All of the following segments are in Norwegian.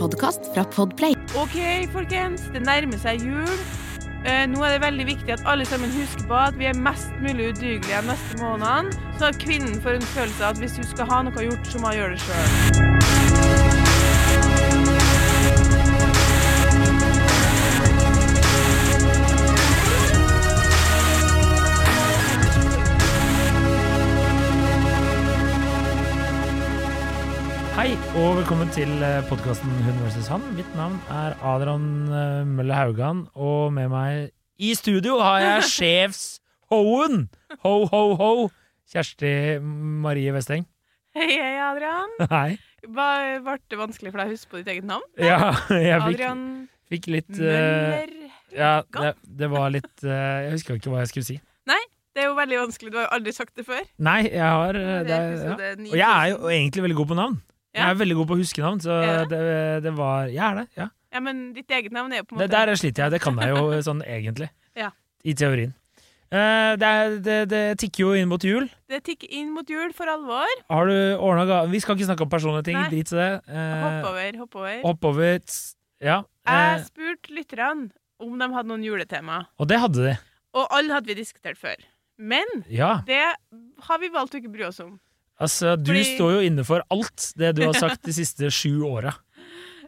podkast fra Podplay. Ok, folkens, det nærmer seg jul. Eh, nå er det veldig viktig at alle sammen husker på at vi er mest mulig udugelige neste månedene, så at kvinnen får en følelse av at hvis hun skal ha noe gjort, så må hun gjøre det sjøl. Hei, og velkommen til podkasten Hun vs. han. Mitt navn er Adrian eh, Mølle Haugan, og med meg i studio har jeg sjefshoen! Ho, ho, ho! Kjersti Marie Westeng. Hei, hei, Adrian. Hei. Hva- Ble det vanskelig for deg å huske på ditt eget navn? Ja, jeg fikk, Adrian fikk litt eh, Møller. Ja, det, det var litt uh, Jeg husker ikke hva jeg skulle si. Nei, Det er jo veldig vanskelig, du har jo aldri sagt det før. Nei, jeg har eh, Det det, er ja. Og jeg er jo egentlig veldig god på navn. Jeg er veldig god på å huske navn, så Ja. det, det var Jeg er det, ja. Ja, men ditt eget navn er jo på en Det, måte der sliter jeg. Det kan jeg jo sånn egentlig. Ja. I teorien. Uh, det, er, det, det tikker jo inn mot jul. Det tikker inn mot jul for alvor. Har du ordna ga... Vi skal ikke snakke om personlige ting. Nei. Drit i det. Uh, Hopp over, hopp over. hopp over. Ja. Jeg Eh, spurte lytterne om de hadde noen juletema, og det hadde de. og alle hadde vi diskutert før. Men Ja. det har vi valgt å ikke bry oss om. Altså, du Fordi- står jo inne for alt det du har sagt de siste sju åra.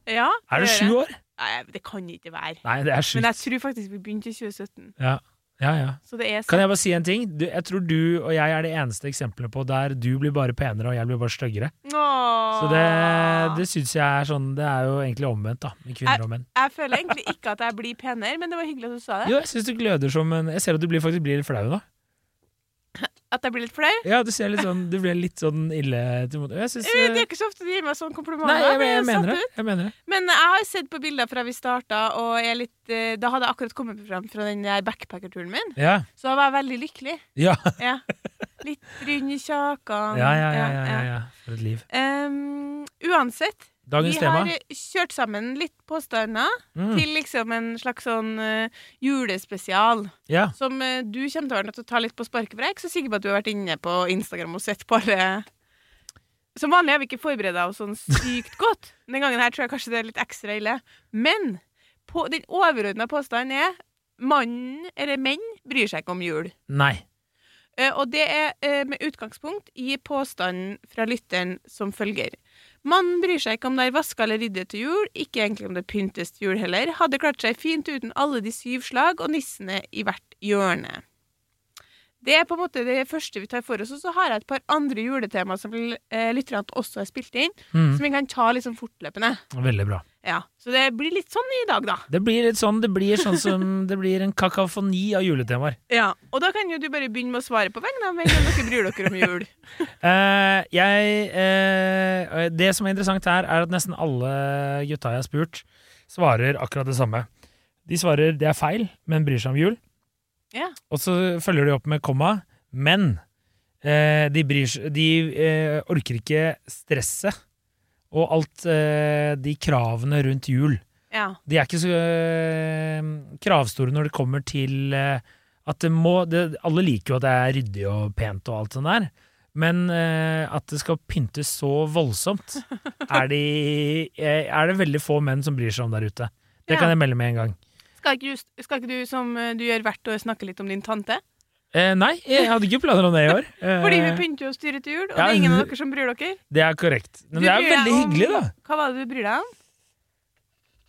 Ja, Er det sju år? Nei, det kan ikke være. Nei, det er Men jeg tror faktisk vi begynte i 2017. Ja. ja, ja. Så det Kan jeg bare si en ting? Du, jeg tror du og jeg er det eneste eksempelet på der du blir bare penere og jeg blir bare styggere. Så det, det syns jeg er sånn Det er jo egentlig omvendt, da. Med kvinner og menn. Jeg føler egentlig ikke at jeg blir penere, men det var hyggelig at du sa det. Jo, jeg syns du gløder som en Jeg ser at du blir, faktisk blir litt flau nå. At jeg blir litt flau. Ja, du ser litt sånn Du ble litt sånn ille til mot vet, Det er ikke så ofte du gir meg sånn komplimenter. Nei, jeg, jeg, jeg, er mener det. Jeg mener det. Men jeg har sett på bilder fra vi starta, og jeg er litt, eh, da hadde jeg akkurat kommet frem fra den backpackerturen min. Ja. Så da var jeg veldig lykkelig. Ja. Ja. Litt rund i kjakan. Ja, ja, ja, ja, ja, ja. For et liv. Um, uansett, Dagens vi tema. har kjørt sammen litt påstander Mm. til liksom en slags sånn uh, julespesial. Ja. Som uh, du kommer til å være nødt til å ta litt på sparket, for jeg er ikke så sikker på at du har vært inne på Instagram og sett på alle Som vanlig har vi ikke forberedt oss sånn sykt godt. Den gangen her tror jeg kanskje det er litt ekstra ille. Men på, den overordna påstanden er mannen, eller menn, bryr seg ikke om jul. Nei. Uh, og det er eh, med utgangspunkt i påstanden fra lytteren som følger. Mannen bryr seg ikke om det er vaska eller ryddet til jul, ikke egentlig om det pyntes til jul heller, hadde klart seg fint uten alle de syv slag og nissene i hvert hjørne. Det er på en måte det første vi tar for oss, og så har jeg et par andre juletema som eh, lytterne også har spilt inn, Mm. som vi kan ta sånn fortløpende. Veldig bra. Ja, Så det blir litt sånn i dag, da. Det blir litt sånn Det blir sånn som Det blir en kakafoni av juletemaer. Ja, Og da kan jo du bare begynne med å svare på vegne av hvem dere bryr dere om jul. uh, jeg uh, Det som er interessant her, er at nesten alle gutta jeg har spurt, svarer akkurat det samme. De svarer det er feil, men bryr seg om jul. Ja. Og så følger de opp med komma, men eh, de, bryr, de eh, orker ikke stresset og alt eh, de kravene rundt jul. Ja. De er ikke så eh, kravstore når det kommer til eh, at det må det, Alle liker jo at det er ryddig og pent og alt sånt der, men eh, at det skal pyntes så voldsomt, er, de, er det veldig få menn som bryr seg om der ute. Det Ja. kan jeg melde med en gang. Skal ikke, du, skal ikke du, som eh, du gjør hvert år, snakke litt om din tante? Eh, nei, jeg hadde ikke planer om det i år. Eh, Fordi hun pynter og styrer til jul, og ja, det er ingen av dere som bryr dere. det er korrekt. Men Du det er veldig om- hyggelig, da. Hva var det du bryr deg om?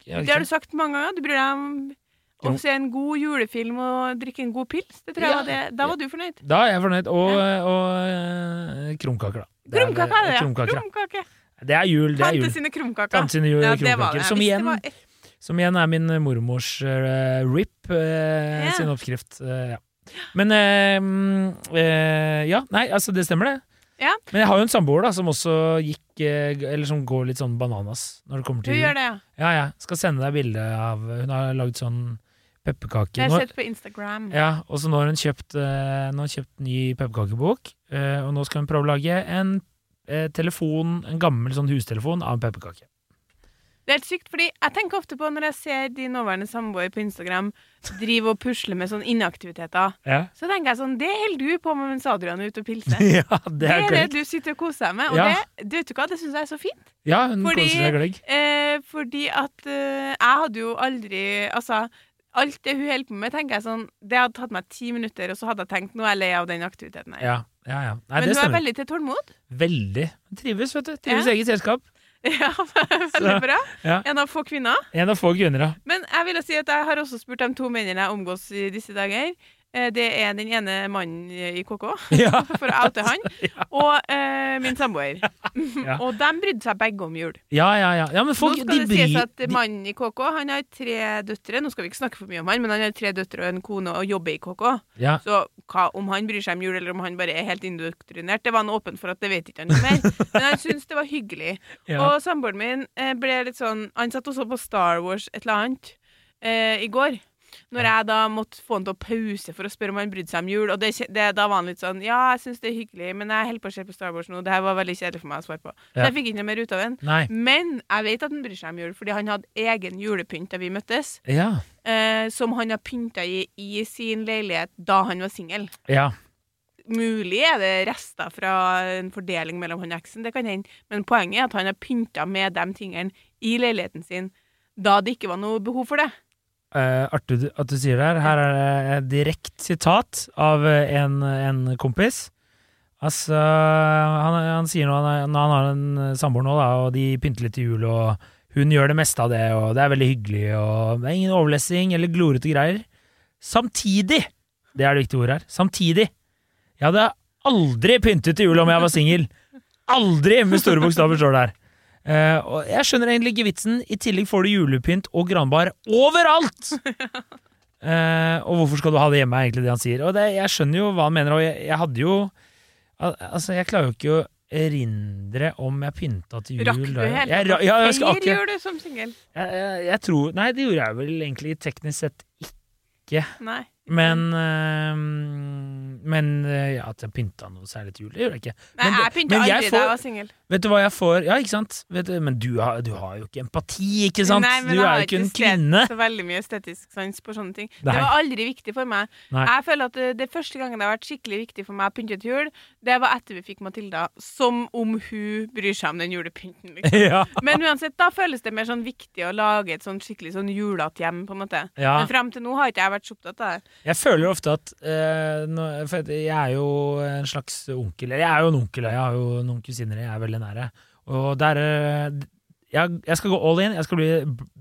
Det har du sagt mange ganger. Du bryr deg om å se en god julefilm og drikke en god pils. Det tror jeg Ja. var det. Da var du fornøyd. Da er jeg fornøyd. Og, og eh, krumkaker, da. Det er- det, ja. krumkaker. Krumkake. Det er jul. Det er Tante sine krumkaker. Tante sine jul, Ja, krumkaker. Som igjen, som igjen er min mormors uh, RIP uh, yeah. sin oppskrift. Uh, ja. Men eh, eh, Ja, nei, altså, det stemmer, det. Ja. Men jeg har jo en samboer da som også gikk eh, Eller som går litt sånn bananas når det kommer Du gjør det, ja. Ja, ja. Skal sende deg bilde av Hun har lagd sånn pepperkake. Det har jeg sett på Instagram. Ja, og så nå har hun kjøpt, eh, nå har hun kjøpt ny pepperkakebok, eh, og nå skal hun prøve å lage en eh, telefon, en gammel sånn hustelefon av en pepperkake. Det er helt sykt, fordi jeg tenker ofte på når jeg ser de nåværende samboer på Instagram drive og pusle med sånne inaktiviteter, Ja, så tenker jeg sånn Det holder du på med mens Adrian er ute og pilser. ja Det det er er det du sitter og koser deg med, og Ja. det, du vet du hva, det syns jeg er så fint. Ja, hun Fordi- koser seg gløgg. Eh, fordi at eh, jeg hadde jo aldri Altså, alt det hun holder på med, tenker jeg sånn Det hadde tatt meg ti minutter, og så hadde jeg tenkt nå er jeg lei av den aktiviteten her. Ja, ja. ja. Nei, Men det hun er veldig til tålmod. Veldig. Trives, vet du. Trives i eget selskap. Ja, veldig bra. Ja. En av få kvinner. En av få kvinner, ja. Men jeg vil si at jeg har også spurt de to mennene jeg omgås i disse dager. Eh, Det er den ene mannen i KK, Ja. for å oute han, og eh, min samboer. Ja. og de brydde seg begge om jul. Ja, ja, ja. ja men folk, Nå skal de det sies at mannen i KK han har tre døtre. Nå skal vi ikke snakke for mye om han, men han har tre døtre og en kone og jobber i KK. ja. Så hva, om han bryr seg om jul, eller om han bare er helt indoktrinert, det var han åpen for at det vet ikke han noe mer. Men han syntes det var hyggelig. Og samboeren min eh, ble litt sånn Han satt også på Star Wars et eller annet eh, i går. Når jeg da måtte få han til å pause for å spørre om han brydde seg om jul. Og det, det, da var han litt sånn Ja, jeg syns det er hyggelig, men jeg holder på å se på Star Wars nå. Det her var veldig kjedelig for meg å svare på. Så Ja. jeg fikk ikke noe mer ut av den. Nei. Men jeg vet at han bryr seg om jul, fordi han hadde egen julepynt da vi møttes. Ja. Eh, som han har pynta i i sin leilighet da han var singel. Ja. Mulig er det rester fra en fordeling mellom han og eksen, det kan hende. Men poenget er at han har pynta med de tingene i leiligheten sin da det ikke var noe behov for det. Eh, artig at du sier det her. Her er det et direkte sitat av eh, en, en kompis. Altså, han, han sier nå han, han har en eh, samboer nå, da, og de pynter litt til jul, og hun gjør det meste av det, og det er veldig hyggelig, og det er ingen overlessing eller glorete greier. Samtidig, det er det viktige ordet her, samtidig, jeg hadde aldri pyntet til jul om jeg var singel. Aldri, med store bokstaver står det her. Eh, og jeg skjønner egentlig ikke vitsen. I tillegg får du julepynt og granbar overalt! uh, og hvorfor skal du ha det hjemme, er egentlig det han sier. Og det, jeg skjønner jo hva han mener, og jeg, jeg hadde jo al- Altså, jeg klarer jo ikke å erindre om jeg pynta til jul. Rakk du helt jeg, ja, jeg, skal ikke, du som singel? jeg, jeg tror Nei, det gjorde jeg vel egentlig teknisk sett ikke. Nei. Men eh, Men eh, ja, at jeg pynta noe særlig til jul, det gjør jeg ikke. Nei, Men jeg pynta aldri da jeg var singel. Vet du hva jeg får Ja, ikke sant? Vet du, men du har, du har jo ikke empati, ikke sant? Nei, men du jeg er jo ikke en kvinne. så veldig mye estetisk sans på sånne ting. Nei. Det var aldri viktig for meg. Nei. Jeg føler at det, det første gangen det har vært skikkelig viktig for meg å pynte til jul, det var etter vi fikk Matilda, som om hun bryr seg om den julepynten. Liksom. ja. Men uansett, da føles det mer sånn viktig å lage et sånn skikkelig sånn julete hjem, på en måte. ja. Men frem til nå har ikke jeg vært så opptatt av det. Jeg føler ofte at eh, nå, For jeg er jo en slags onkel Eller jeg er jo en onkel, jeg har jo noen kusiner jeg er veldig nære. Og der eh, jeg, jeg skal gå all in. Jeg skal bli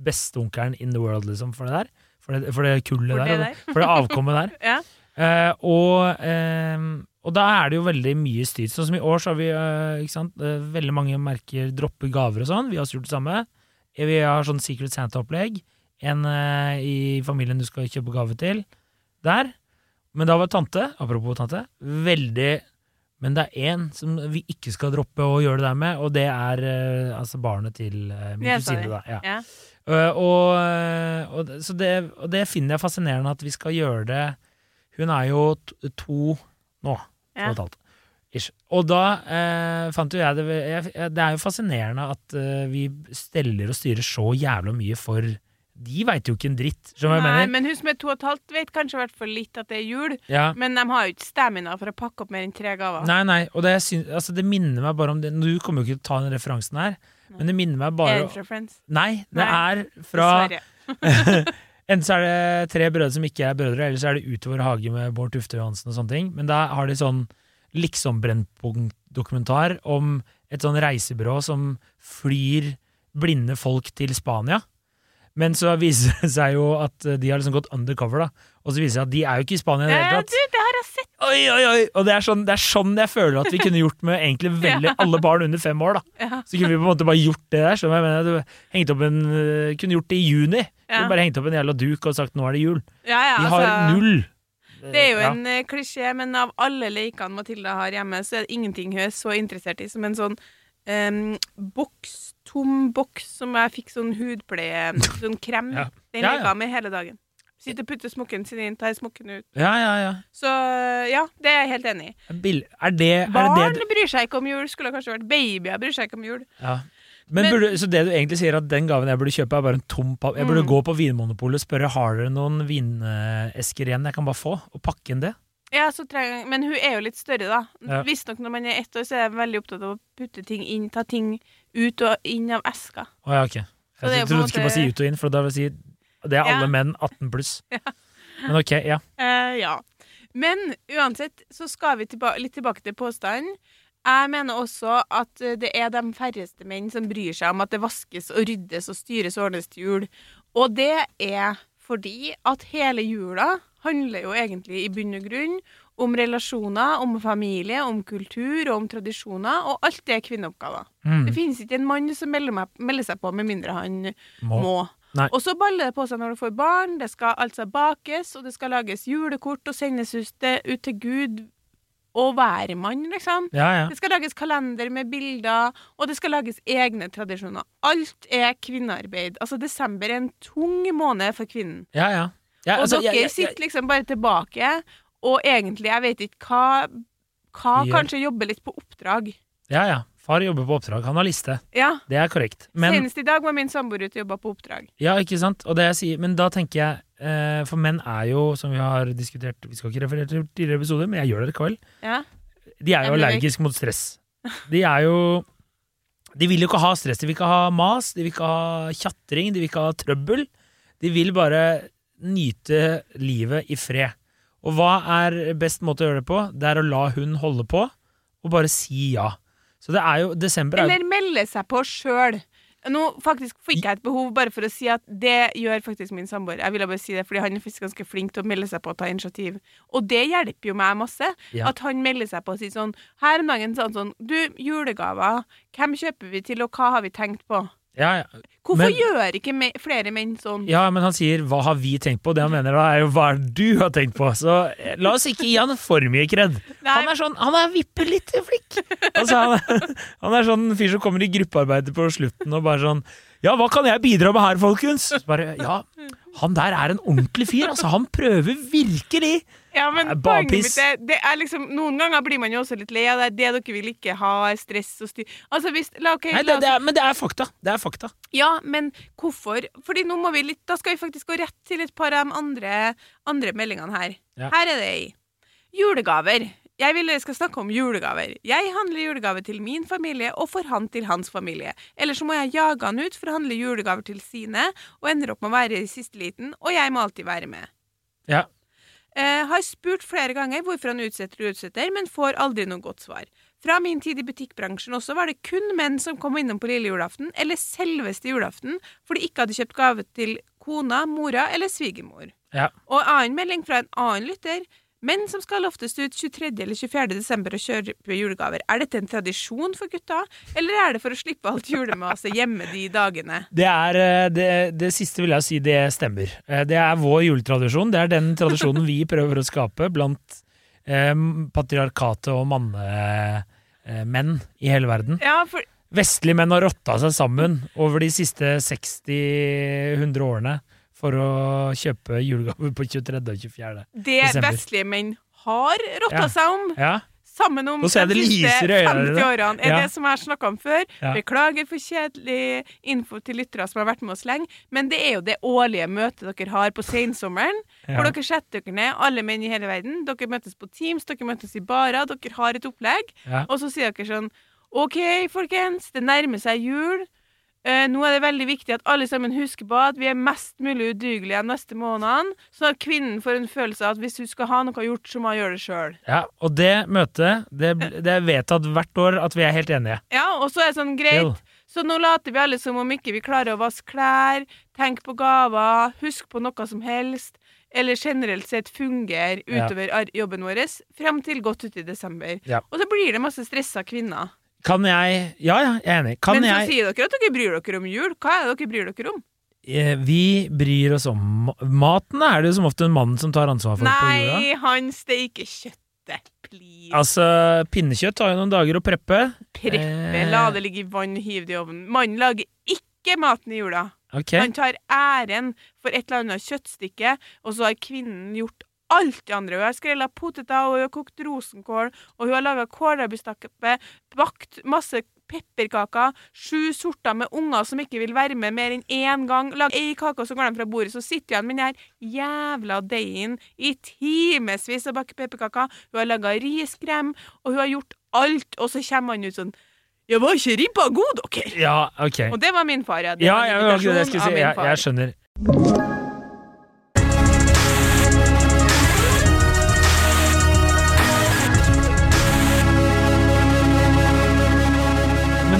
besteonkelen in the world, liksom, for det der. For det, for det kullet For det der, der. For det avkommet der. Ja. Eh, og, eh, og da er det jo veldig mye styr. Sånn som i år, så har vi eh, ikke sant? Eh, veldig mange merker dropper gaver og sånn. Vi har også gjort det samme. Vi har sånn Secret Santa-opplegg. En i familien du skal kjøpe gave til. Der. Men da var tante, apropos tante, veldig Men det er én som vi ikke skal droppe å gjøre det der med, og det er eh, altså barnet til eh, min kusine. da. Ja. Ja. Uh, og, uh, og, så det, og det finner jeg fascinerende at vi skal gjøre det Hun er jo t to nå. To og et halvt. Ish. Og da eh, fant jo jeg det jeg, jeg- Det er jo fascinerende at eh, vi steller og styrer så jævla mye for De veit jo ikke en dritt, skjønner du Nei, jeg mener? men hun som er to og et halvt, vet kanskje i hvert fall litt at det er jul. Ja. Men de har jo ikke stamina for å pakke opp mer enn tre gaver. Nei, nei, og det, synes, altså, det minner meg bare om det Du kommer jo ikke til å ta den referansen her, men det minner meg Er bare det fra Friends? Nei, det Nei, er fra. Enten så er det tre brødre som ikke er brødre, eller så er det Utover hage med Bård Tufte Johansen og sånne ting. Men da har de sånn liksom-Brennpunkt-dokumentar om et sånn reisebyrå som flyr blinde folk til Spania. Men så viser det seg jo at de har liksom gått undercover, da. Og så viser det seg at de er jo ikke i Spania i det Ja, tatt. du, det har jeg sett! Oi, oi, oi! Og det er, sånn, det er sånn jeg føler at vi kunne gjort med egentlig veldig alle barn under fem år, da. Ja. Så kunne vi på en måte bare gjort det der. Skjønner jeg mener? Du hengt opp en, øh, kunne gjort det i juni. Ja. Kunne bare hengt opp en jævla duk og sagt 'nå er det jul'. Ja, ja, De har altså, null. Det er jo Ja. en eh, klisjé, men av alle lekene Matilda har hjemme, så er det ingenting hun er så interessert i som en sånn um, boks, tom boks som jeg fikk sånn hudpleie, sånn krem. Ja. Den Ja, ja. med hele dagen. Sitter og putter smokken sin inn, tar smokken ut. Ja, ja, ja. Så ja, det er jeg helt enig i. Er det, er Barn det, du... bryr seg ikke om jul, skulle det kanskje vært babyer bryr seg ikke om jul. ja. Men, Men- burde, Så det du egentlig sier, at den gaven jeg burde kjøpe, er bare en tom papp? Jeg burde Mm. gå på Vinmonopolet og spørre har dere noen vinesker igjen jeg kan bare få, og pakke inn det? Ja, så trenger, Men hun er jo litt større, da. Ja. Visstnok når man er ett år, så er jeg veldig opptatt av å putte ting inn, ta ting ut og inn av eska. Å ja, ok. Jeg trodde du skulle bare si ut og inn, for da vil si det er Ja. alle menn 18 pluss. Men ok, ja. Uh, ja. Men uansett så skal vi tilba litt tilbake til påstanden. Jeg mener også at eh, det er de færreste menn som bryr seg om at det vaskes og ryddes og styres og ordnes til jul. Og det er fordi at hele jula handler jo egentlig i bunn og grunn om relasjoner, om familie, om kultur og om tradisjoner, og alt det er kvinneoppgaver. Mm. Det finnes ikke en mann som melder, meg, melder seg på med mindre han Må. må. Og så baller det på seg når du får barn. Det skal altså bakes, og det skal lages julekort og sendes ut til, Gud og hvermann, liksom. Ja, ja. Det skal lages kalender med bilder, og det skal lages egne tradisjoner. Alt er kvinnearbeid. Altså, desember er en tung måned for kvinnen. ja, ja. Ja Og altså, dere jeg- jeg- sitter liksom bare tilbake, og egentlig, jeg vet ikke hva Hva ja. kanskje jobber litt på oppdrag. Ja, ja. Far jobber på oppdrag. Han har liste. Ja. Det er korrekt. Men, Senest i dag var min samboer ute og jobba på oppdrag. ja, ikke sant? Og det jeg sier, men da tenker jeg eh, For menn er jo, som vi har diskutert Vi skal ikke referere til tidligere episoder, men jeg gjør det likevel. Ja. De er jo allergiske mot stress. De er jo De vil jo ikke ha stress. De vil ikke ha mas, de vil ikke ha tjatring, de vil ikke ha trøbbel. De vil bare nyte livet i fred. Og hva er best måte å gjøre det på? Det er å la hun holde på, og bare si ja. Så det er jo Desember er jo Eller melde seg på sjøl. Nå faktisk fikk jeg et behov bare for å si at det gjør faktisk min samboer. Jeg ville bare si det, fordi han er faktisk ganske flink til å melde seg på og ta initiativ. Og det hjelper jo meg masse. Ja. At han melder seg på og sier sånn Her om dagen sånn sånn Du, julegaver. Hvem kjøper vi til, og hva har vi tenkt på? Ja, ja. Hvorfor Men- gjør ikke me flere menn sånn? ja, men han sier 'hva har vi tenkt på'? Det han mener da, er jo 'hva er det du har tenkt på'? Så eh, la oss ikke gi han for mye kred. Han er sånn, han er vippe litt flink. Altså, han, han er sånn fyr som kommer i gruppearbeidet på slutten og bare sånn Ja, hva kan jeg bidra med her, folkens? Så bare, ja, han der er en ordentlig fyr, altså. Han prøver virkelig. Ja, men er poenget mitt er, det er liksom Noen ganger blir man jo også litt lei av det. Det dere vil ikke ha, er stress og styr. Altså, hvis La, okay, Nei, det, det er, men det er fakta. Det er fakta. Ja, men hvorfor? Fordi nå må vi litt, da skal vi faktisk gå rett til et par av de andre, andre meldingene her. Ja. Her er det ei. Julegaver. Jeg vil dere skal snakke om julegaver. Jeg handler julegaver til min familie og for han til hans familie. Eller så må jeg jage han ut for å handle julegaver til sine, og ender opp med å være i siste liten, og jeg må alltid være med. Ja. Eh, har spurt flere ganger hvorfor han utsetter og utsetter, men får aldri noe godt svar. Fra min tid i butikkbransjen også var det kun menn som kom innom på lille julaften, eller selveste julaften, for de ikke hadde kjøpt gave til kona, mora eller svigermor. Ja. Og annen melding fra en annen lytter. Menn som skal loftes ut 23. eller 24. desember og kjøpe julegaver. Er dette en tradisjon for gutta, eller er det for å slippe alt julemaset hjemme de dagene? Det, er, eh, det, det siste vil jeg si, det stemmer. Eh, Det er vår juletradisjon. Det er den tradisjonen vi prøver å skape blant eh, patriarkatet og mannemenn i hele verden. Ja, for Vestlige menn har rotta seg sammen over de siste 60-100 årene for å kjøpe julegaver på 23. og 24. det Desember. vestlige menn har rotta Ja. seg om. Ja, sammen om de siste lyser i øynene 50 dine. årene. Er Ja. det som jeg har snakka om før. Beklager for kjedelig info til lyttere som har vært med oss lenge, men det er jo det årlige møtet dere har på sensommeren. Hvor dere setter dere ned, alle menn i hele verden. Dere møtes på Teams, dere møtes i barer, dere har et opplegg. Og så sier dere sånn OK, folkens, det nærmer seg jul. Eh, nå er det veldig viktig at alle sammen husker på at vi er mest mulig udugelige de neste månedene, så at kvinnen får en følelse av at hvis hun skal ha noe gjort, så må hun gjøre det sjøl. ja. Og det møtet, det, det er vedtatt hvert år at vi er helt enige. Ja, og så er det sånn greit. Så nå later vi alle som om ikke vi klarer å vaske klær, tenke på gaver, huske på noe som helst, eller generelt sett fungere utover ja. jobben vår, frem til godt ut i desember. Ja. Og så blir det masse stressa kvinner. Kan jeg Ja, ja, jeg er enig. Kan Men så jeg sier dere at dere bryr dere om jul. Hva er det dere bryr dere om? Eh, Vi bryr oss om Maten er det jo som ofte en mann som tar ansvar for på jula. Nei, han steiker kjøttet. Please. Altså, pinnekjøtt tar jo noen dager å preppe. Preppe, eh. la det ligge i vann, hiv det i ovnen. Mannen lager ikke maten i jula. Okay. Han tar æren for et eller annet kjøttstykke, og så har kvinnen gjort alt det andre. Hun har skrella poteter, og hun har kokt rosenkål, og hun har laga kålrabistappe, bakt masse pepperkaker, sju sorter med unger som ikke vil være med mer enn én gang. Lag ei kake, og så går de fra bordet. Så sitter han med den her jævla deigen i timevis og baker pepperkaker. Hun har laga riskrem, og hun har gjort alt, og så kommer han ut sånn jeg var ikke ribba god, dere? Ja, ok. Og det var min far, ja. Ja, jeg, jeg Jeg, jeg skjønner.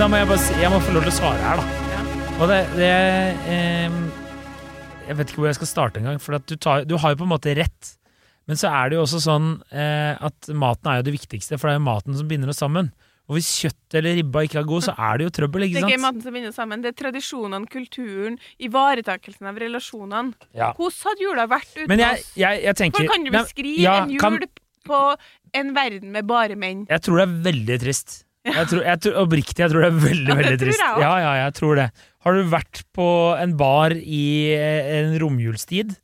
Da må jeg bare si Jeg må få lov til å svare her, da. Og det, det eh, Jeg vet ikke hvor jeg skal starte engang, for at du, tar, du har jo på en måte rett. Men så er det jo også sånn eh, at maten er jo det viktigste, for det er jo maten som binder oss sammen. Og hvis kjøttet eller ribba ikke er god, så er det jo trøbbel, ikke sant? Det er ikke maten som binder sammen, det er tradisjonene, kulturen, ivaretakelsen av relasjonene. Ja. Hvordan hadde jula vært uten Men jeg, jeg, jeg tenker Hvordan kan du beskrive ja, en jul kan- på en verden med bare menn? Jeg tror det er veldig trist. Jeg tror, jeg tror, oppriktig, jeg tror det er veldig, veldig trist. Ja, ja, jeg tror det. Har du vært på en bar i eh, en romjulstid,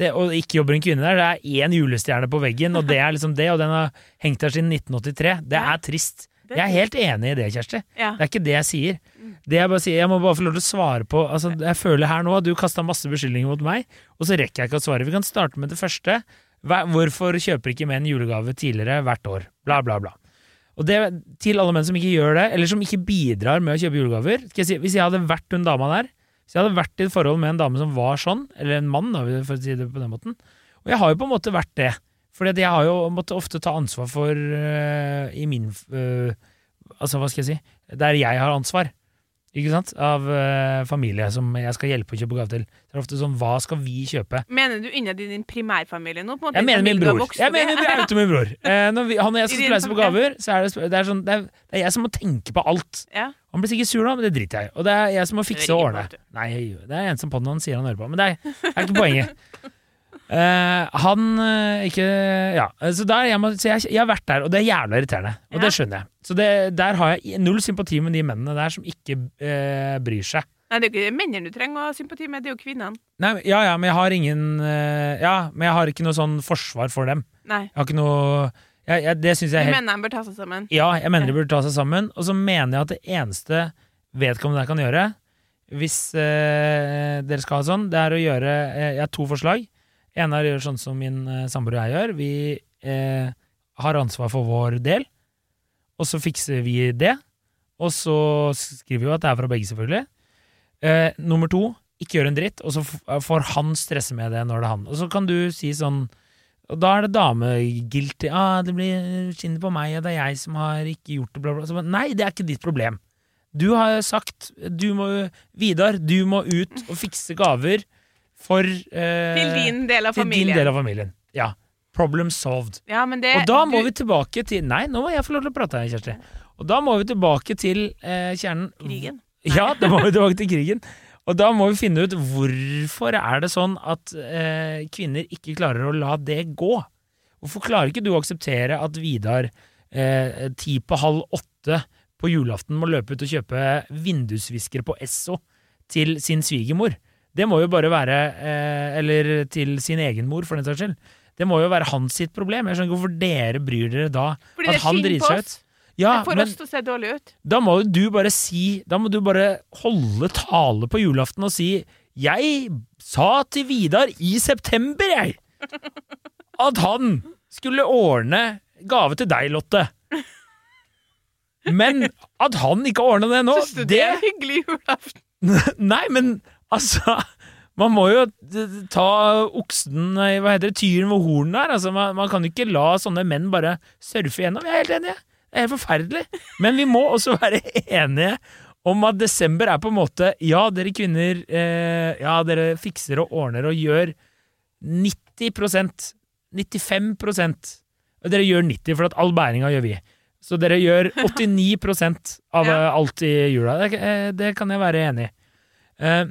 det, og ikke jobber en kvinne der, det er én julestjerne på veggen, og det er liksom det, og den har hengt der siden 1983. Det er trist. Jeg er helt enig i det, Kjersti. Ja. Det er ikke det jeg sier. Det jeg bare sier, jeg må bare få lov til å svare på altså, Jeg føler her nå at du kasta masse beskyldninger mot meg, og så rekker jeg ikke å svare. Vi kan starte med det første. Hvorfor kjøper ikke menn julegave tidligere hvert år? Bla, bla, bla. Og det til alle menn som ikke gjør det, eller som ikke bidrar med å kjøpe julegaver jeg si, Hvis jeg hadde vært hun dama der, hvis jeg hadde vært i et forhold med en dame som var sånn, eller en mann, for å si det på den måten Og jeg har jo på en måte vært det. At jeg har jo måttet ofte ta ansvar for uh, i min uh, Altså, hva skal jeg si? Der jeg har ansvar. Ikke sant? Av øh, familie som jeg skal hjelpe å kjøpe gave til. Det er ofte sånn Hva skal vi kjøpe? Mener du innad i din primærfamilie nå? På en måte, Jeg mener min bror. Jeg mener mener min auto min bror. Eh, når vi, han og jeg I skal din spleise på gaver, så er det, det, er sånn, det, er, det er jeg som må tenke på alt. Ja. Han blir sikkert sur nå, men det driter jeg i. Og det er jeg som må fikse og ordne. vet du. Nei, jeg gjør- det er en som på den, han sier han hører på, men det er, det er ikke poenget. Eh, han eh, ikke Ja, så der jeg, må, så jeg, jeg har vært der, og det er jævla irriterende. Og Ja. det skjønner jeg. Så det, der har jeg null sympati med de mennene der som ikke uh, bryr seg. Nei, det er jo ikke mennene du trenger å ha sympati med, det er jo kvinnene. Nei, ja, ja, men jeg har ingen uh, Ja, men jeg har ikke noe sånn forsvar for dem. Nei. Jeg har ikke noe jeg, jeg, Det syns jeg helt mener de bør ta seg sammen? Ja, jeg mener de bør ta seg sammen. Og så mener jeg at det eneste vedkommende der kan gjøre, hvis dere skal ha sånn, det er å gjøre Jeg har to forslag. Ene gjør sånn som min eh, samboer og jeg gjør. Vi eh, har ansvar for vår del, og så fikser vi det. Og så skriver vi jo at det er fra begge, selvfølgelig. Eh, nummer to, ikke gjør en dritt, og så får han stresse med det når det er han. Og så kan du si sånn og da er det dameguilty. Ah, det blir skinner på meg, og det er jeg som har ikke gjort det, bla, bla. Så, nei, det er ikke ditt problem. Du har sagt du må, Vidar, du må ut og fikse gaver for eh, Til din del av familien. din del av familien. Ja. Problem solved. Ja, men det, Og da må du, vi tilbake til Nei, nå må jeg få lov til å prate, her, Kjersti. Og da må vi tilbake til eh, kjernen. Krigen. Ja, da må vi tilbake til krigen. Og da må vi finne ut hvorfor er det sånn at eh, kvinner ikke klarer å la det gå. Hvorfor klarer ikke du å akseptere at Vidar eh, ti på halv åtte på julaften må løpe ut og kjøpe vindusviskere på Esso til sin svigermor? Det må jo bare være eh, Eller til sin egen mor, for den saks skyld. Det må jo være hans sitt problem. Jeg skjønner ikke hvorfor dere bryr dere da Fordi at han driter seg ut. Ja, det får men oss til å se dårlig ut. da må jo du bare si Da må du bare holde tale på julaften og si Jeg sa til Vidar i september, jeg, at han skulle ordne gave til deg, Lotte. Men at han ikke ordna det nå, du det det er hyggelig julaften? Nei, men altså Man må jo ta oksen nei, Hva heter det, tyren ved hornet her. Altså, man, man kan ikke la sånne menn bare surfe gjennom. Jeg er helt enig. Det er helt forferdelig. Men vi må også være enige om at desember er på en måte Ja, dere kvinner eh, Ja, dere fikser og ordner og gjør 90% 95% Og dere gjør 90 for at all bæringa gjør vi. Så dere gjør 89% av eh, alt i jula. Det, eh, det kan jeg være enig i. Eh,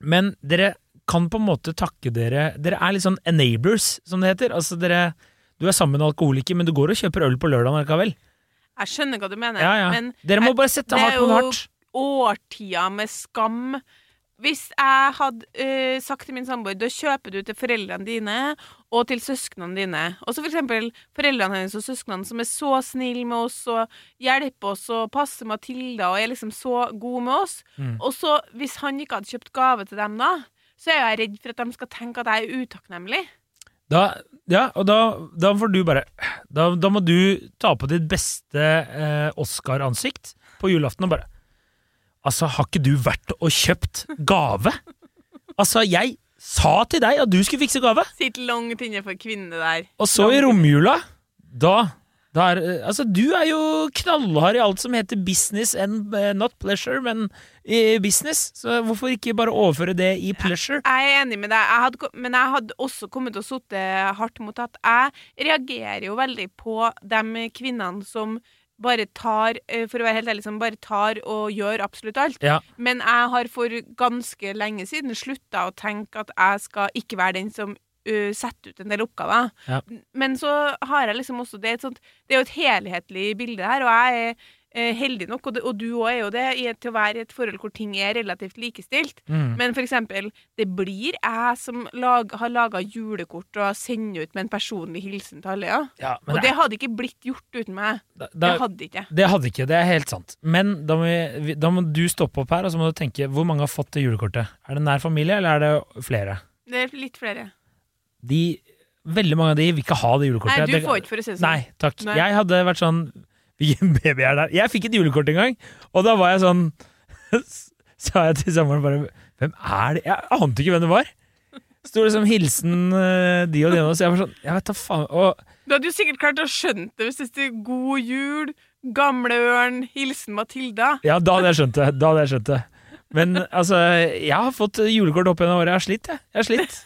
men dere kan på en måte takke dere Dere er litt sånn enablers, som det heter. Altså dere Du er sammen med en alkoholiker, men du går og kjøper øl på lørdag likevel. Jeg skjønner hva du mener, Ja, ja. men Dere må jeg- bare sette hardt er hardt Det er jo- årtier med skam. Hvis jeg hadde uh, sagt til min samboer da kjøper du til foreldrene dine og til søsknene dine, og så for eksempel foreldrene hennes og søsknene som er så snille med oss og hjelper oss og passer Matilda og er liksom så gode med oss, Mm. og så hvis han ikke hadde kjøpt gave til dem da, så er jeg redd for at de skal tenke at jeg er utakknemlig. Da, ja, og da, da får du bare da, da må du ta på ditt beste eh, Oscar-ansikt på julaften og bare Altså, har ikke du vært og kjøpt gave? Altså, jeg sa til deg at du skulle fikse gave, Sitter langt inne for kvinne der. og så i romjula, da da er, eh, altså, du er jo knallhard i alt som heter business and uh, not pleasure, men i business, så hvorfor ikke bare overføre det i pleasure? Jeg er enig med deg, jeg hadde, men jeg hadde også kommet til å sitte hardt mot at jeg reagerer jo veldig på de kvinnene som bare tar, eh, for å være helt ærlig, som bare tar og gjør absolutt alt. Ja, Men jeg har for ganske lenge siden slutta å tenke at jeg skal ikke være den som uh, setter ut en del oppgaver. Ja. Men så har jeg liksom også Det er, sånt, det er jo et helhetlig bilde her, og jeg er heldig nok, og, det, og du òg er jo det, i, til å være i et forhold hvor ting er relativt likestilt. mm. Men for eksempel, det blir jeg som lag, har laga julekort og sender ut med en personlig hilsen til alle, ja. ja Og det hadde ikke blitt gjort uten meg. da, Det hadde ikke. Det hadde ikke, det er helt sant. Men da må, vi, da må du stoppe opp her, og så må du tenke hvor mange har fått det julekortet. Er det nær familie, eller er det flere? Det er litt flere. De, veldig mange av de vil ikke ha det julekortet. Nei, du får ikke, for å si det sånn. Nei, takk. Nei. Jeg hadde vært sånn Hvilken baby er der? Jeg fikk et julekort en gang, og da var jeg sånn Sa jeg til samboeren bare Hvem er det? Jeg ante ikke hvem det var. Sto liksom 'hilsen eh, de og de', og så jeg var sånn Jeg vet da faen. Og Du hadde jo sikkert klart å skjønt det hvis det sto 'God jul', 'Gamle ørn', 'Hilsen Matilda'. ja, da hadde jeg skjønt det. Da hadde jeg skjønt det. Men altså, jeg har fått julekort opp gjennom året. Jeg har slitt, jeg. Jeg har slitt.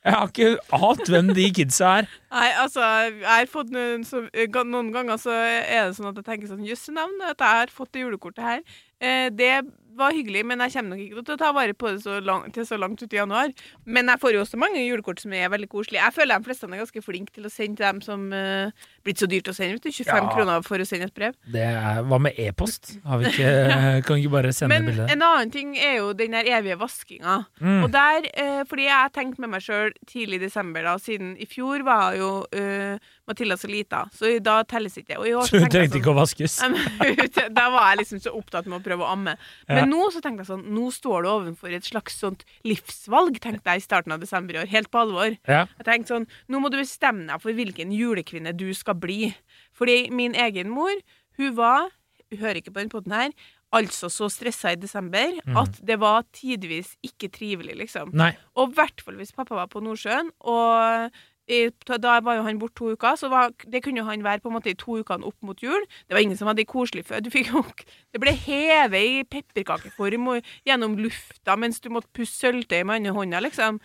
Jeg har ikke ant hvem de kidsa er. Nei, altså, jeg har fått noen, så, noen ganger så er det sånn at jeg tenker sånn Jøss, navn, at jeg har fått det julekortet her. Eh, det var hyggelig, men jeg kommer nok ikke til å ta vare på det så lang, til så langt ut i januar. Men jeg får jo også mange julekort som er veldig koselige. Jeg føler de fleste er ganske flinke til å sende til dem som uh, blitt så dyrt å sende. Vet du, 25 Ja. kroner for å sende et brev. Det er, Hva med e-post? Har vi ikke, kan vi ikke bare sende Men bilde? en annen ting er jo den der evige vaskinga. Mm. Og der, uh, fordi jeg tenkte med meg sjøl tidlig i desember, da, siden i fjor var jo uh, Matilda så lita, så da telles ikke det. Så hun trengte ikke å vaskes? Da var jeg liksom så opptatt med å prøve å amme. Men Ja. nå så tenkte jeg sånn Nå står du overfor et slags sånt livsvalg, tenkte jeg i starten av desember i år. Helt på alvor. Ja. Jeg tenkte sånn Nå må du bestemme deg for hvilken julekvinne du skal bli. Fordi min egen mor, hun var Hun hører ikke på den poden her. Altså så stressa i desember mm. at det var tidvis ikke trivelig, liksom. Nei. Og i hvert fall hvis pappa var på Nordsjøen, og i, da var jo han borte to uker, så var, det kunne han være på en måte i to ukene opp mot jul. Det var ingen som hadde koselig før. Jo, det ble hevet i pepperkakeform og gjennom lufta mens du måtte pusse sølvtøy med andre hånda, liksom.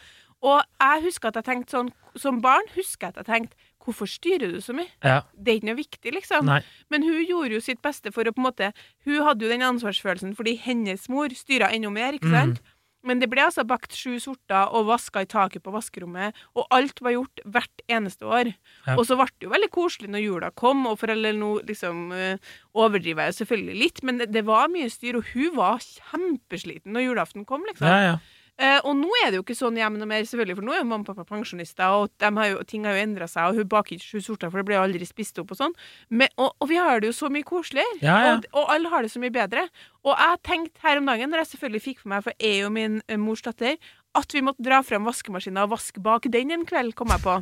Og jeg husker at jeg tenkte sånn, som barn husker jeg at jeg tenkte Hvorfor styrer du så mye? Ja. Det er ikke noe viktig, liksom. Nei. Men hun gjorde jo sitt beste for å på en måte Hun hadde jo den ansvarsfølelsen fordi hennes mor styra enda mer, ikke sant? Men det ble altså bakt sju sorter og vaska i taket på vaskerommet, og alt var gjort hvert eneste år. Ja. Og så ble det jo veldig koselig når jula kom, og for eller nå liksom eh, overdriver jeg selvfølgelig litt, men det, det var mye styr, og hun var kjempesliten når julaften kom, liksom. Ja, ja. Eh, og nå er det jo ikke sånn hjemme noe mer, selvfølgelig, for nå er jo mamma og pappa pensjonister, og har jo, ting har jo endra seg, og hun baker ikke sju sorter, for det blir aldri spist opp og sånn. Men, og, og vi har det jo så mye koseligere, Ja, ja. Og, og alle har det så mye bedre. Og jeg tenkte her om dagen, når jeg selvfølgelig fikk for meg, for jeg er jo min eh, mors datter, at vi måtte dra frem vaskemaskinen og vaske bak den en kveld, kom jeg på.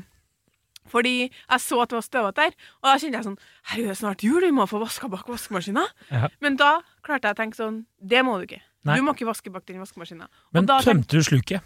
Fordi jeg så at det var støvete der, og da kjente jeg sånn Herregud, det er snart jul, vi må få vaska bak vaskemaskinen. Ja. Men da klarte jeg å tenke sånn Det må du ikke. Nei. Du må ikke vaske bak den vaskemaskinen. Men tømte du sluket?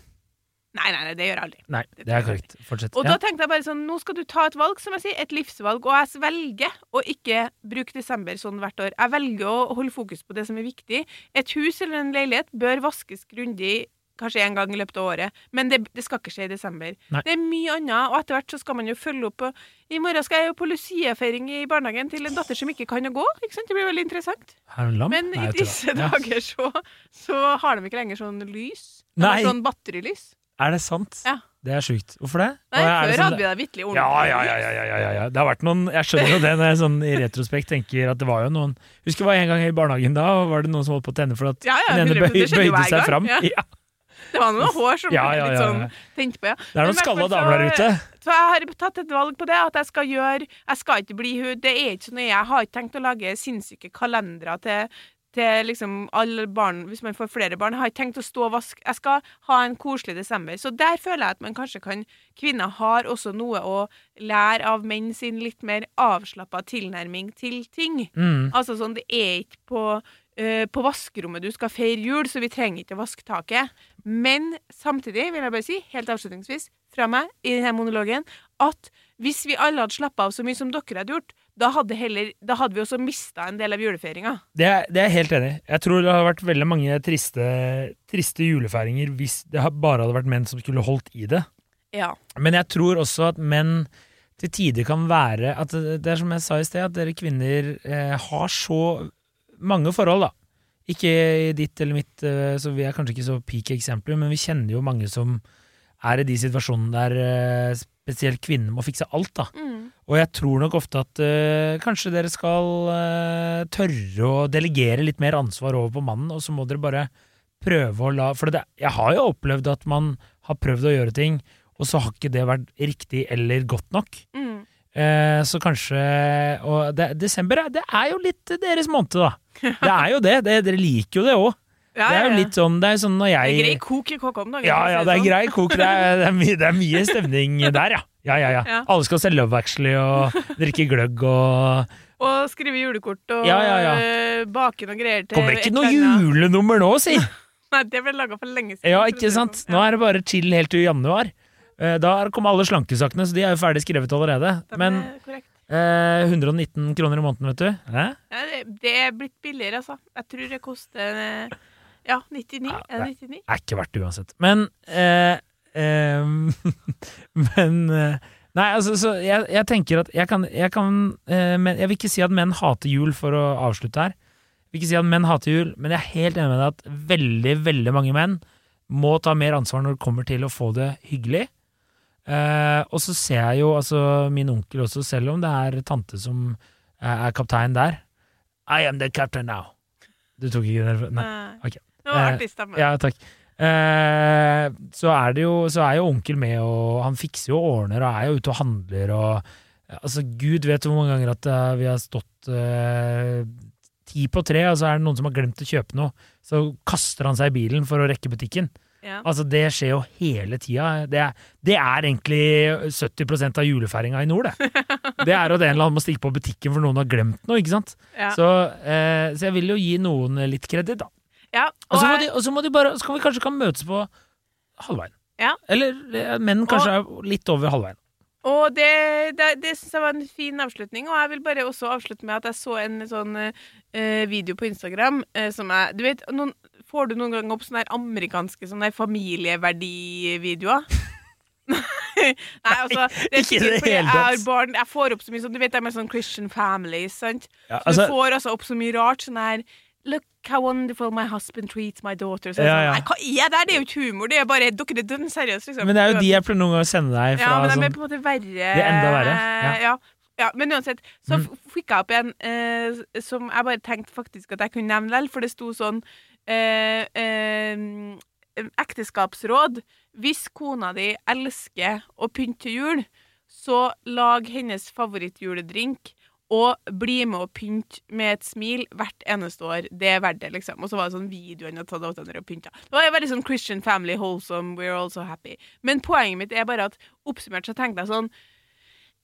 Nei, nei, nei, det gjør jeg aldri. Nei, det er korrekt. Fortsett. Og Ja. da tenkte jeg bare sånn, nå skal du ta et valg, som jeg sier, et livsvalg, og jeg velger å ikke bruke desember sånn hvert år. Jeg velger å holde fokus på det som er viktig. Et hus eller en leilighet bør vaskes grundig kanskje en gang i løpet av året, men det, det skal ikke skje i desember. Nei. Det er mye annet, og etter hvert så skal man jo følge opp. I morgen skal jeg jo på Lucia-feiring i barnehagen til en datter som ikke kan å gå. ikke sant? Det blir veldig interessant. Er? Men Nei, i disse dager så, så har de ikke lenger sånn lys. Nei. sånn batterilys. Er det sant? Ja. Det er sjukt. Hvorfor det? Nei, før det sånn- hadde vi det vitterlig ordentlig. Ja, ja, ja, ja, ja, ja. Det har vært noen Jeg skjønner jo det når jeg sånn i retrospekt tenker at det var jo noen Husker det var en gang i barnehagen da, var det noen som holdt på å tenne for at Ja, ja, den ene bøy, bøyde seg fram. ja. Ja. Det var noen hår som Ja, ja, litt ja, sånn ja. på, ja. Det er noen skalla damer der ute. Så jeg har tatt et valg på det, at jeg skal gjøre Jeg skal ikke bli hun Det er ikke så nøye. Jeg har ikke tenkt å lage sinnssyke kalendere til, til liksom alle barn, hvis man får flere barn. Jeg har ikke tenkt å stå og vaske. Jeg skal ha en koselig desember. Så der føler jeg at man kanskje kan Kvinner har også noe å lære av menn sin litt mer avslappa tilnærming til ting. Mm. Altså sånn, det er ikke på, på vaskerommet du skal feire jul, så vi trenger ikke å vaske taket. Men samtidig vil jeg bare si, helt avslutningsvis, fra meg i denne monologen, at hvis vi alle hadde slappa av så mye som dere hadde gjort, da hadde, heller, da hadde vi også mista en del av julefeiringa. Det, det er jeg helt enig i. Jeg tror det har vært veldig mange triste, triste julefeiringer hvis det bare hadde vært menn som skulle holdt i det. Ja. Men jeg tror også at menn til tider kan være at Det det er som jeg sa i sted, at dere kvinner eh, har så mange forhold, da. Ikke i ditt eller mitt, eh, så vi er kanskje ikke så peak eksempler, men vi kjenner jo mange som er i de situasjonene der eh, spesielt kvinner må fikse alt, da. Mm. Og jeg tror nok ofte at uh, kanskje dere skal uh, tørre å delegere litt mer ansvar over på mannen, og så må dere bare prøve å la For det, jeg har jo opplevd at man har prøvd å gjøre ting, og så har ikke det vært riktig eller godt nok. Mm. Eh, så kanskje Og det, desember er- det er jo litt deres måned, da. Det er jo det. det dere liker jo det òg. Ja, Det er jo litt sånn Det er sånn når Det er jeg grei kok i KK om dagen. ja, ja, det er sånn. grei kok. Det er, det, er mye, det er mye stemning der, ja. Ja, ja, ja. Ja. Alle skal se Love Actually og drikke gløgg og Og skrive julekort og Ja, ja, ja. øh, bake noe greier til Kommer ikke noe julenummer nå, si! Nei, det ble laga for lenge siden. Ja, ikke sant? sånn. Nå er det bare chill helt til januar. Eh, Da kommer alle slankesakene, så de er jo ferdig skrevet allerede. Men er eh, 119 kroner i måneden, vet du. Eh? Ja, det, det er blitt billigere, altså. Jeg tror det koster eh, ja, 99. Ja, Er det 99? Er ikke verdt det uansett. Men eh, Men eh, Nei, altså, så jeg, jeg tenker at jeg kan, jeg kan men Jeg vil ikke si at menn hater jul, for å avslutte her. Jeg vil ikke si at menn hater jul, men jeg er helt enig med deg at veldig, veldig mange menn må ta mer ansvar når det kommer til å få det hyggelig. Eh, og så ser jeg jo altså min onkel også, selv om det er tante som er kaptein der. I am the captain now. Du tok ikke den? Nei. Nei. ok. Det var Eh, artig stemme. Ja, takk. Eh, så er det jo Så er jo onkel med, og han fikser jo ordner, og er jo ute og handler, og Altså, gud vet hvor mange ganger at eh, vi har stått eh, ti på tre, og så er det noen som har glemt å kjøpe noe. Så kaster han seg i bilen for å rekke butikken. Ja. Altså, det skjer jo hele tida. Det, det er egentlig 70% av julefeiringa i nord, det. Det er at en eller annen må stikke på butikken for noen har glemt noe, ikke sant. Ja. Så, eh, så jeg vil jo gi noen litt kreditt, da. ja. Og Og, så må, og må de bare Så kan vi kanskje kan møtes på halvveien. Ja. Eller eh, menn kanskje er litt over halvveien. Og det, det, det syns jeg var en fin avslutning. Og jeg vil bare også avslutte med at jeg så en sånn eh, video på Instagram eh, som jeg Du vet, noen, får du noen gang opp sånne her amerikanske sånne familieverdivideoer? Nei, altså det er Ikke det hele jeg tatt. barn Jeg får opp så mye sånn Du vet, de er sånn Christian families, sant? Ja, Så altså, du får altså opp så mye rart. Sånn her Look how wonderful my husband treats my daughter. Så Ja, sånn. Nei, hva er det? Det er jo ikke humor. Det er bare Dere er dønn seriøse, liksom. men det er jo de jeg pleier noen ganger å sende deg Ja, men de er sånn på en måte verre. er enda verre, Ja. ja. ja. men uansett, så Mm. fikk jeg opp en eh, som jeg bare tenkte faktisk at jeg kunne nevne vel, for det sto sånn Ekteskapsråd. Hvis kona di elsker å pynte jul, så lag hennes favorittjuledrink. Og bli med og pynte med et smil hvert eneste år. Det er verdt det, liksom. Og så var det sånn video han hadde tatt av hverandre og pynta. Det var veldig sånn Christian family, wholesome, we're all so happy. Men poenget mitt er bare at oppsummert så tenkte jeg sånn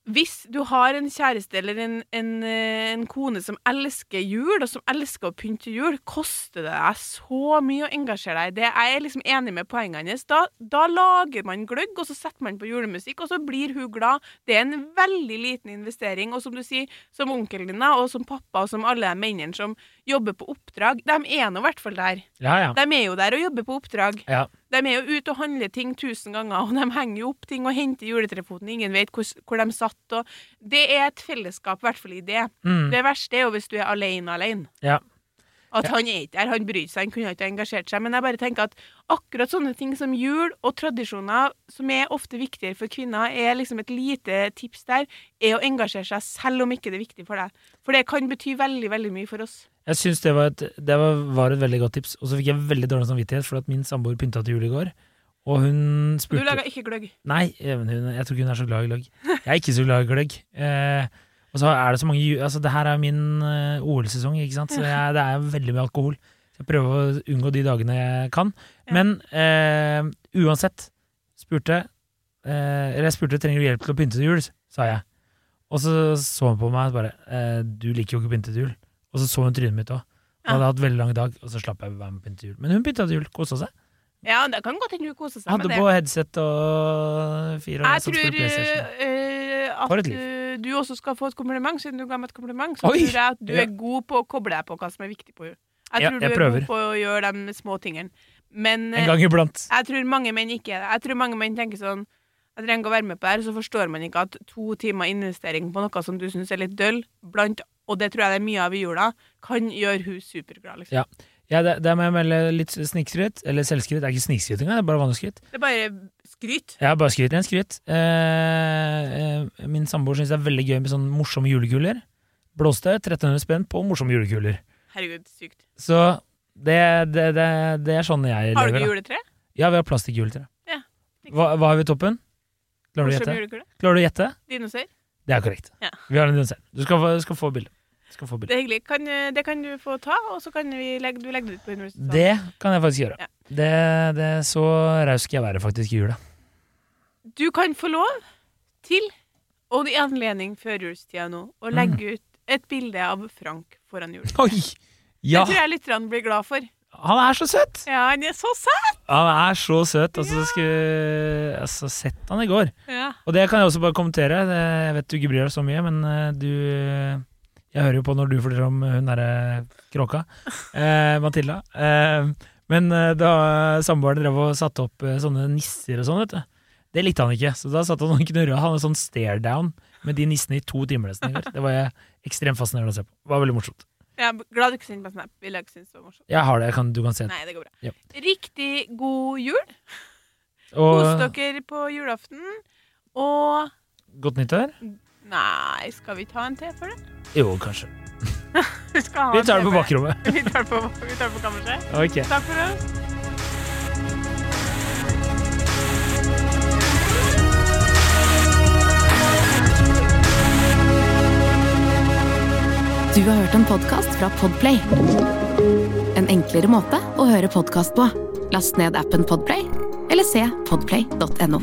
hvis du har en kjæreste eller en, en, eh, en kone som elsker jul, og som elsker å pynte jul, koster det deg så mye å engasjere deg i det. Jeg er liksom enig med poengene hennes. Da, da lager man gløgg, og så setter man på julemusikk, og så blir hun glad. Det er en veldig liten investering. Og som du sier, som onkelen din, og som pappa, og som alle de mennene som jobber på oppdrag, de er nå i hvert fall der. Ja, ja. De er jo der og jobber på oppdrag. ja. De er jo ute og handler ting tusen ganger, og de henger jo opp ting og henter juletrefoten. Ingen vet hvor, hvor de satt. Og det er et fellesskap, i hvert fall i det. Mm. Det verste er jo hvis du er alene alene. Ja. At han er ikke der, han bryr seg, han kunne ikke engasjert seg. Men jeg bare tenker at akkurat sånne ting som jul og tradisjoner, som er ofte viktigere for kvinner, er liksom et lite tips der, er å engasjere seg selv om ikke det er viktig for deg. For det kan bety veldig, veldig mye for oss. Jeg syns det, var et, det var, var et veldig godt tips, og så fikk jeg veldig dårlig samvittighet for at min samboer pynta til jul i går, og hun Og du laga ikke gløgg. Nei, hun, jeg tror ikke hun er så glad i gløgg. Jeg er ikke så glad i gløgg. Eh, Og så er det så mange Altså, det her er min eh, OL-sesong, ikke sant, så jeg, det er veldig mye alkohol. Så jeg prøver å unngå de dagene jeg kan. Ja. Men eh, uansett, spurte eh, Eller jeg spurte trenger du hjelp til å pynte til jul, sa jeg. Og så så hun på meg og bare eh, Du liker jo ikke å pynte til jul. Og så så hun trynet mitt òg. Ja. Hadde hatt veldig lang dag, og så slapp jeg å være med på pynte til jul. Men hun pynta til jul, kosa seg. Ja, det kan godt hende hun koser seg Hadde med det. Hadde på headset og fire år Jeg tror eh, For at eh, du også skal få et kompliment, siden du ga meg et kompliment. Så Oi! tror jeg at du Ja. er god på å koble deg på hva som er viktig på henne. Jeg Ja, tror jeg du er prøver. god på å gjøre de små tingene. Men En eh, gang iblant. jeg tror mange menn ikke er det. Jeg tror mange menn tenker sånn Jeg trenger ikke å være med på det her, så forstår man ikke at to timer investering på noe som du syns er litt døll, blant, og det tror jeg det er mye av i jula, kan gjøre hun superglad. Liksom. Ja. Ja, det, det må jeg melde litt snikskryt. Eller selvskryt. Det er ikke snikskryt engang, det er bare vanlig skryt. Det er bare skryt. Ja, bare skryt igjen skryt. Eh, eh, min samboer syns det er veldig gøy med sånne morsomme julekuler. Blåste 1300 spenn på morsomme julekuler. Herregud, sykt. Så det, det, det, det er sånn jeg lever. Har du ikke juletre? Ja, vi har plastikkjuletre. Ja. Hva, hva har vi i toppen? Klarer du å gjette? Klarer du å gjette? Dinosaur? Det er korrekt. Ja. Vi har en dinosaur. Du skal, få- skal få bilde. Skal få. Det er hyggelig. Kan, eh, det kan du få ta, og så kan vi legge, du legge det ut på universitetet. Det kan jeg faktisk gjøre. Ja. Det, det, så raus skal jeg være faktisk i jula. Du kan få lov til, og i anledning førjulstida nå, å Mm. legge ut et bilde av Frank foran jul. Oi! Ja, Det tror jeg lytterne blir glad for. han er så søt! Ja, han er så søt! Han er så søt. Altså, Ja. skulle, altså sett han i går. Ja. Og det kan jeg også bare kommentere. Jeg vet du ikke bryr deg så mye, men eh, du Jeg hører jo på når du forteller om hun derre kråka. Eh, Matilda. Eh, men eh, da samboeren drev og satte opp eh, sånne nisser og sånn, vet du. Det likte han ikke, så da satt han og knurra. Han hadde sånn stare down med de nissene i to timer nesten i går. Det var jeg ekstremt fascinerende å se på. Det var veldig morsomt. Jeg er glad du ikke sendte meg snap. Ville jeg ikke synes det var morsomt. Jeg har det, jeg kan, du kan se det. Nei, det går bra. Ja. Riktig god jul. Kos dere på julaften. Og godt nyttår? Nei, skal vi ta en til for det? Jo, kanskje. Vi, skal ha Vi tar det på bakrommet. Vi tar det på, vi på kammerset. Okay. Takk for oss. Du har hørt en podkast fra Podplay. En enklere måte å høre podkast på. Last ned appen Podplay, eller se podplay.no.